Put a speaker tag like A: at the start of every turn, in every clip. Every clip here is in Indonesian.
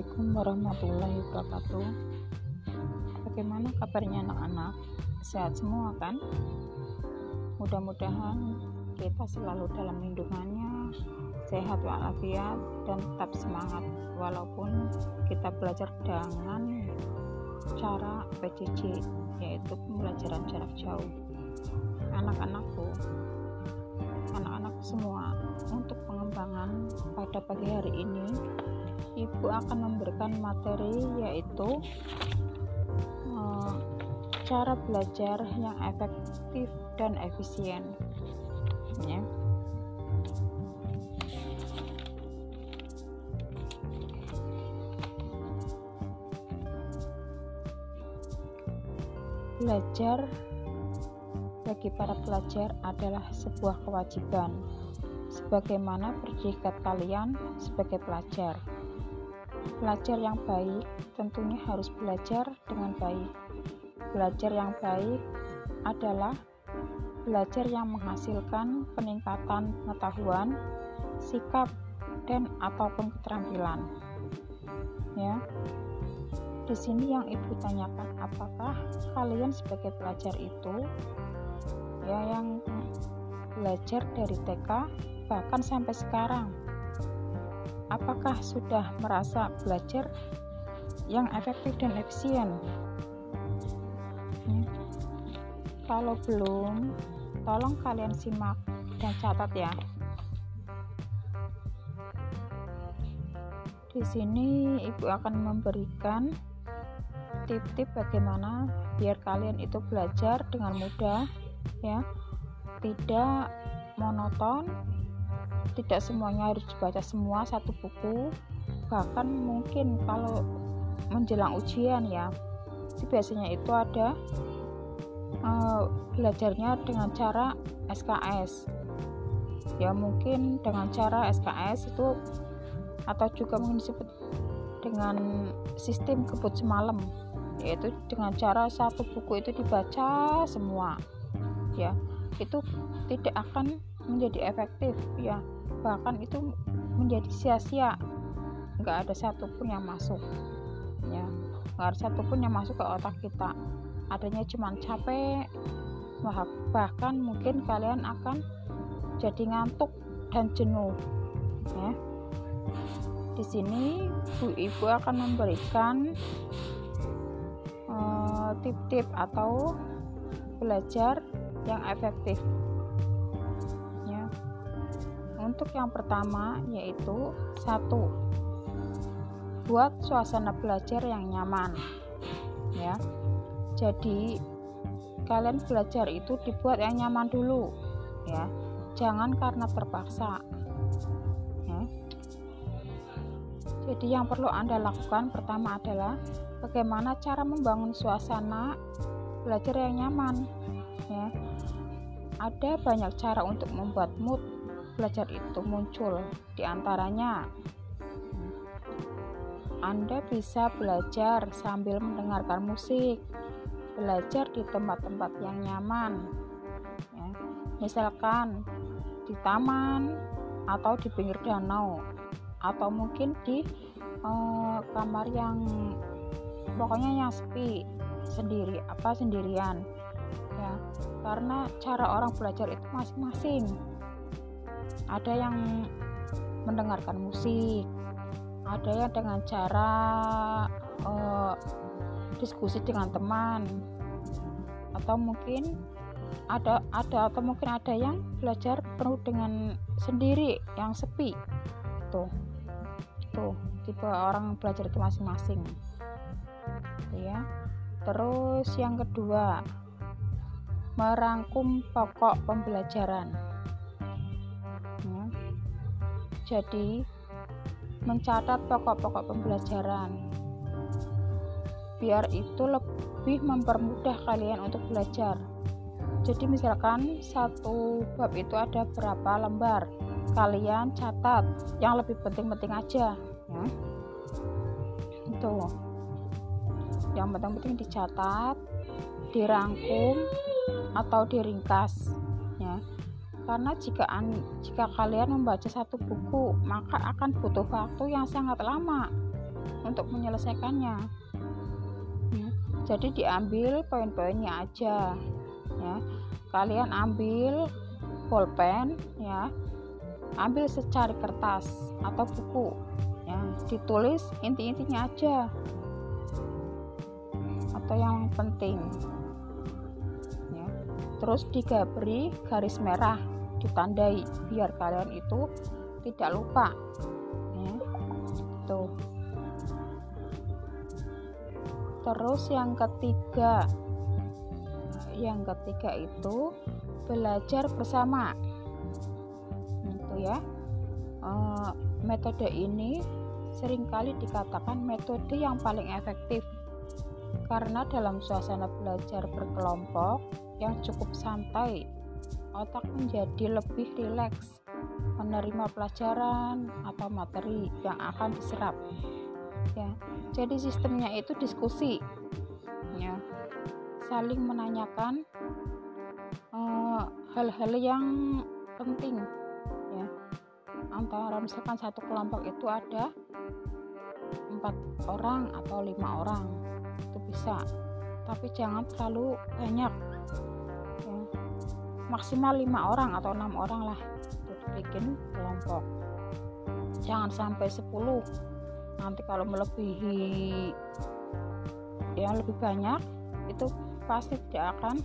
A: Assalamualaikum warahmatullahi wabarakatuh Bagaimana kabarnya anak-anak? Sehat semua kan? Mudah-mudahan kita selalu dalam lindungannya Sehat walafiat dan tetap semangat Walaupun kita belajar dengan cara PJJ Yaitu pembelajaran jarak jauh Anak-anakku Anak-anak semua untuk pengembangan pada pagi hari ini. Ibu akan memberikan materi yaitu uh, cara belajar yang efektif dan efisien. Ya. Belajar bagi para pelajar adalah sebuah kewajiban sebagaimana predikat kalian sebagai pelajar Belajar yang baik tentunya harus belajar dengan baik. Belajar yang baik adalah belajar yang menghasilkan peningkatan pengetahuan, sikap, dan ataupun keterampilan. Ya. Di sini yang Ibu tanyakan apakah kalian sebagai pelajar itu ya yang belajar dari TK bahkan sampai sekarang apakah sudah merasa belajar yang efektif dan efisien? Hmm. Kalau belum, tolong kalian simak dan catat ya. Di sini ibu akan memberikan tip-tip bagaimana biar kalian itu belajar dengan mudah ya. Tidak monoton tidak semuanya harus dibaca semua satu buku. Bahkan mungkin kalau menjelang ujian ya itu biasanya itu ada uh, belajarnya dengan cara SKS ya mungkin dengan cara SKS itu atau juga mungkin disebut dengan sistem kebut semalam yaitu dengan cara satu buku itu dibaca semua ya itu tidak akan menjadi efektif ya. Bahkan itu menjadi sia-sia. Nggak ada satupun yang masuk ya. Nggak ada satupun yang masuk ke otak kita. Adanya cuma capek bahkan mungkin kalian akan jadi ngantuk dan jenuh ya. Di sini Bu Ibu akan memberikan eh, tip-tip uh, atau belajar yang efektif. Untuk yang pertama yaitu satu buat suasana belajar yang nyaman. Ya. Jadi kalian belajar itu dibuat yang nyaman dulu. Ya. Jangan karena terpaksa. Ya. jadi yang perlu anda lakukan pertama adalah bagaimana cara membangun suasana belajar yang nyaman. Ya ada banyak cara untuk membuat mood belajar itu muncul di antaranya Anda bisa belajar sambil mendengarkan musik belajar di tempat-tempat yang nyaman ya. misalkan di taman atau di pinggir danau atau mungkin di uh, kamar yang pokoknya yang sepi sendiri apa sendirian ya karena cara orang belajar itu masing-masing. Ada yang mendengarkan musik ada yang dengan cara uh, diskusi dengan teman atau mungkin ada ada atau mungkin ada yang belajar penuh dengan sendiri yang sepi. Tuh tuh tipe orang belajar itu masing-masing. Ya terus yang kedua merangkum pokok pembelajaran jadi, mencatat pokok-pokok pembelajaran. Biar itu lebih mempermudah kalian untuk belajar. Jadi misalkan satu bab itu ada berapa lembar, kalian catat yang lebih penting-penting aja, ya. Itu. Yang penting-penting dicatat, dirangkum atau diringkas, ya. Karena jika jika kalian membaca satu buku maka akan butuh waktu yang sangat lama untuk menyelesaikannya ya. jadi diambil poin-poinnya aja ya. Kalian ambil pulpen ya. Ambil secari kertas atau buku ya. Ditulis inti-intinya aja. Atau yang penting terus digabri garis merah ditandai biar kalian itu tidak lupa. Ya tuh. Terus yang ketiga yang ketiga itu belajar bersama. Itu ya. E, metode ini sering kali dikatakan metode yang paling efektif. Karena dalam suasana belajar berkelompok yang cukup santai otak menjadi lebih rileks menerima pelajaran atau materi yang akan diserap. Ya jadi sistemnya itu diskusi ya. Saling menanyakan eh, hal-hal uh, yang penting ya. Antara misalkan satu kelompok itu ada empat orang atau lima orang itu bisa. Tapi jangan terlalu banyak. ya. Maksimal lima orang atau enam orang lah itu bikin kelompok. Jangan sampai 10 nanti kalau melebihi yang lebih banyak itu pasti tidak akan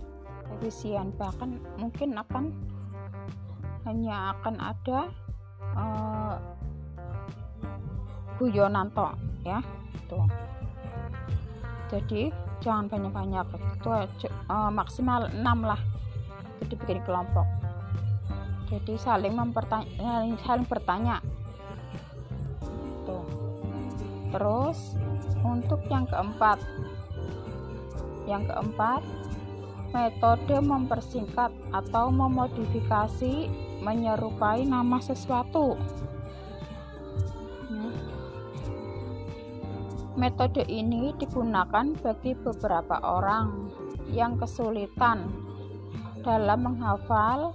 A: efisien. Bahkan mungkin akan hanya akan ada uh, ya tuh jadi jangan banyak-banyak. Itu uh, maksimal 6 lah jadi bikin kelompok. Jadi saling mempertanya saling bertanya. Tuh. Terus untuk yang keempat. Yang keempat metode mempersingkat atau memodifikasi menyerupai nama sesuatu. Metode ini digunakan bagi beberapa orang yang kesulitan dalam menghafal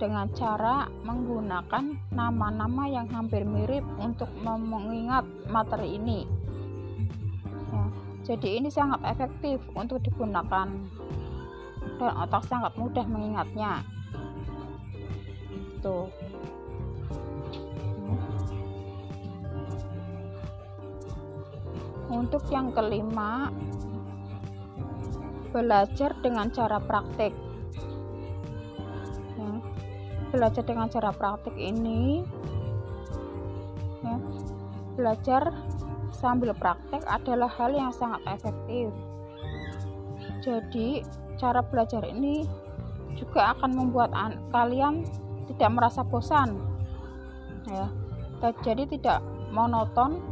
A: dengan cara menggunakan nama-nama yang hampir mirip untuk mengingat materi ini. Ya, jadi ini sangat efektif untuk digunakan dan otak sangat mudah mengingatnya. Tuh. Untuk yang kelima, belajar dengan cara praktik. Belajar dengan cara praktik ini, ya, belajar sambil praktek adalah hal yang sangat efektif. Jadi, cara belajar ini juga akan membuat kalian tidak merasa bosan. Ya, jadi tidak monoton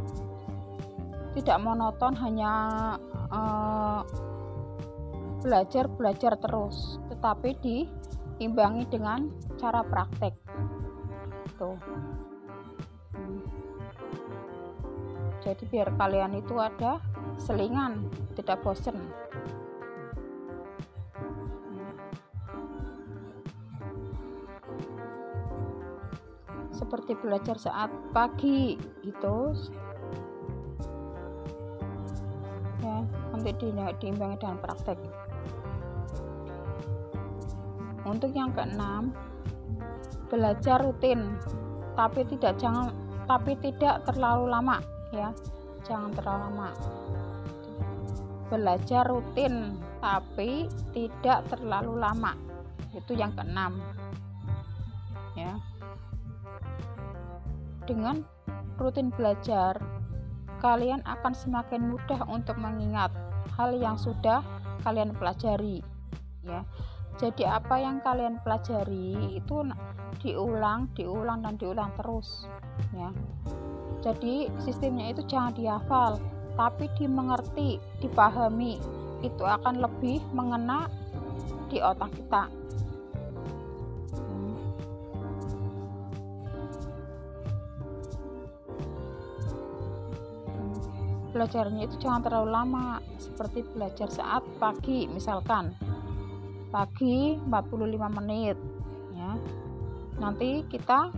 A: tidak monoton hanya uh, belajar belajar terus tetapi diimbangi dengan cara praktek. Tuh. Hmm. jadi biar kalian itu ada selingan tidak bosen. Seperti belajar saat pagi itu nanti diimbangi dengan praktek untuk yang keenam belajar rutin tapi tidak jangan tapi tidak terlalu lama ya. Jangan terlalu lama. Belajar rutin tapi tidak terlalu lama. Itu yang keenam ya. Dengan rutin belajar kalian akan semakin mudah untuk mengingat hal yang sudah kalian pelajari ya jadi apa yang kalian pelajari itu diulang diulang dan diulang terus ya. Jadi sistemnya itu jangan dihafal tapi dimengerti dipahami itu akan lebih mengena di otak kita. Belajarnya itu jangan terlalu lama seperti belajar saat pagi misalkan pagi 45 menit ya. Nanti kita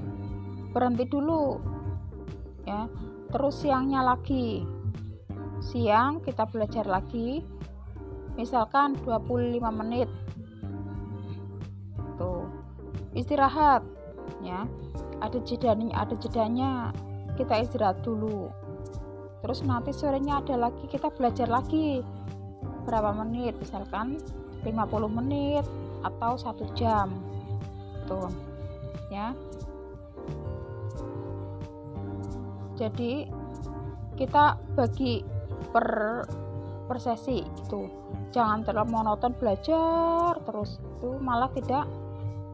A: berhenti dulu ya. Terus siangnya lagi. Siang kita belajar lagi misalkan 25 menit. Tuh istirahat ya. Ada jedanya ada jedanya kita istirahat dulu. Terus nanti sorenya ada lagi kita belajar lagi. Berapa menit misalkan 50 menit atau satu jam. Tuh ya. Jadi kita bagi per per sesi gitu. Jangan terlalu monoton belajar terus itu malah tidak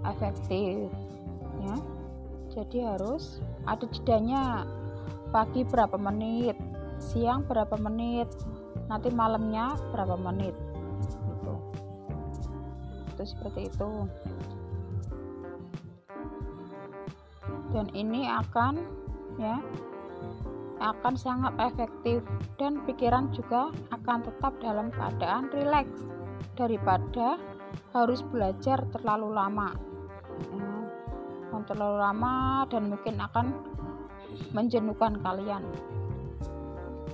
A: efektif ya. Jadi harus ada jedanya pagi berapa menit siang berapa menit nanti malamnya berapa menit itu seperti itu. Dan ini akan ya akan sangat efektif dan pikiran juga akan tetap dalam keadaan rileks daripada harus belajar terlalu lama. Ya, terlalu lama dan mungkin akan menjenuhkan kalian.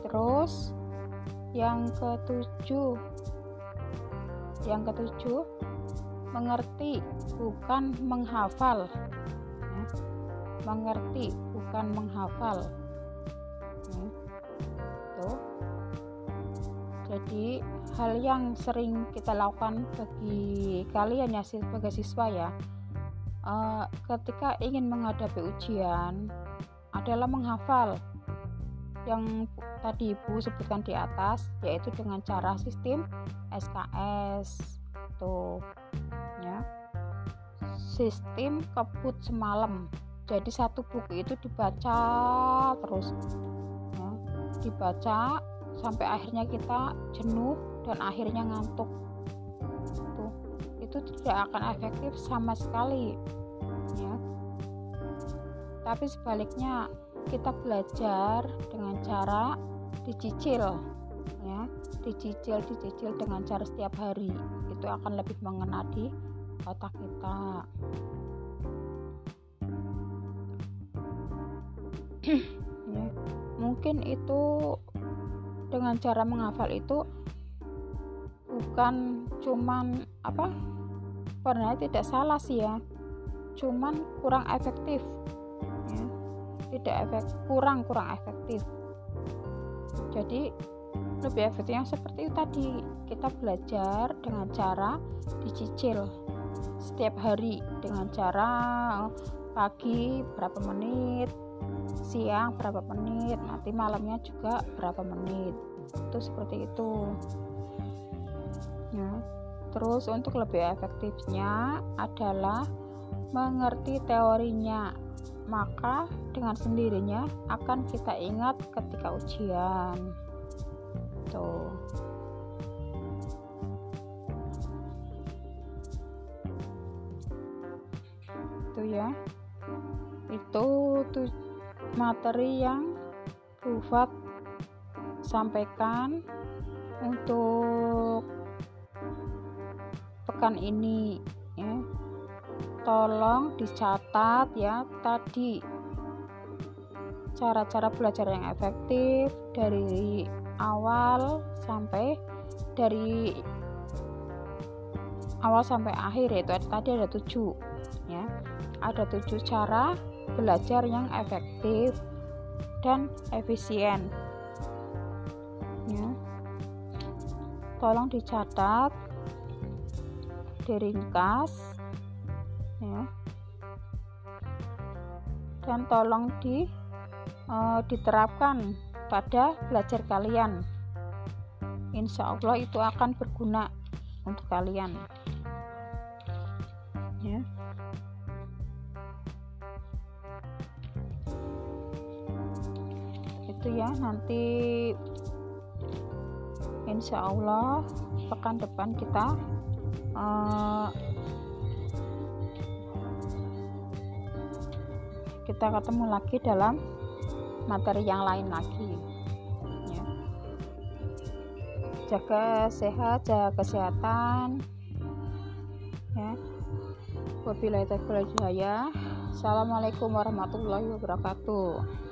A: Terus yang ketujuh yang ketujuh mengerti bukan menghafal. Ya, mengerti bukan menghafal. Gitu. Jadi hal yang sering kita lakukan bagi kalian ya sebagai siswa ya uh, ketika ingin menghadapi ujian adalah menghafal yang tadi Ibu sebutkan di atas yaitu dengan cara sistem SKS tuh ya sistem kebut semalam. Jadi satu buku itu dibaca terus. Dibaca sampai akhirnya kita jenuh dan akhirnya ngantuk. Tuh itu tidak akan efektif sama sekali ya. Tapi sebaliknya kita belajar dengan cara dicicil ya. Dicicil dicicil dengan cara setiap hari. Itu akan lebih mengena di otak kita. Ya mungkin itu dengan cara menghafal itu bukan cuman apa pernah tidak salah sih ya cuman kurang efektif. Ya. tidak efek kurang kurang efektif. Jadi lebih efektifnya seperti itu tadi kita belajar dengan cara dicicil setiap hari dengan cara pagi berapa menit siang berapa menit nanti malamnya juga berapa menit. Itu seperti itu. Ya terus untuk lebih efektifnya adalah mengerti teorinya maka dengan sendirinya akan kita ingat ketika ujian. Tuh ya. Itu materi yang Bufat sampaikan untuk pekan ini ya. Tolong dicatat ya tadi cara-cara belajar yang efektif dari awal sampai dari awal sampai akhir yaitu tadi ada tujuh ya ada tujuh cara belajar yang efektif dan efisien. Ya. Tolong dicatat, diringkas, ya. dan tolong di uh, diterapkan pada belajar kalian. Insya Allah itu akan berguna untuk kalian. Ya. Ya nanti insya Allah pekan depan kita uh, kita ketemu lagi dalam materi yang lain lagi ya. jaga sehat jaga kesehatan ya. Wabillahi taufiq Assalamualaikum warahmatullahi wabarakatuh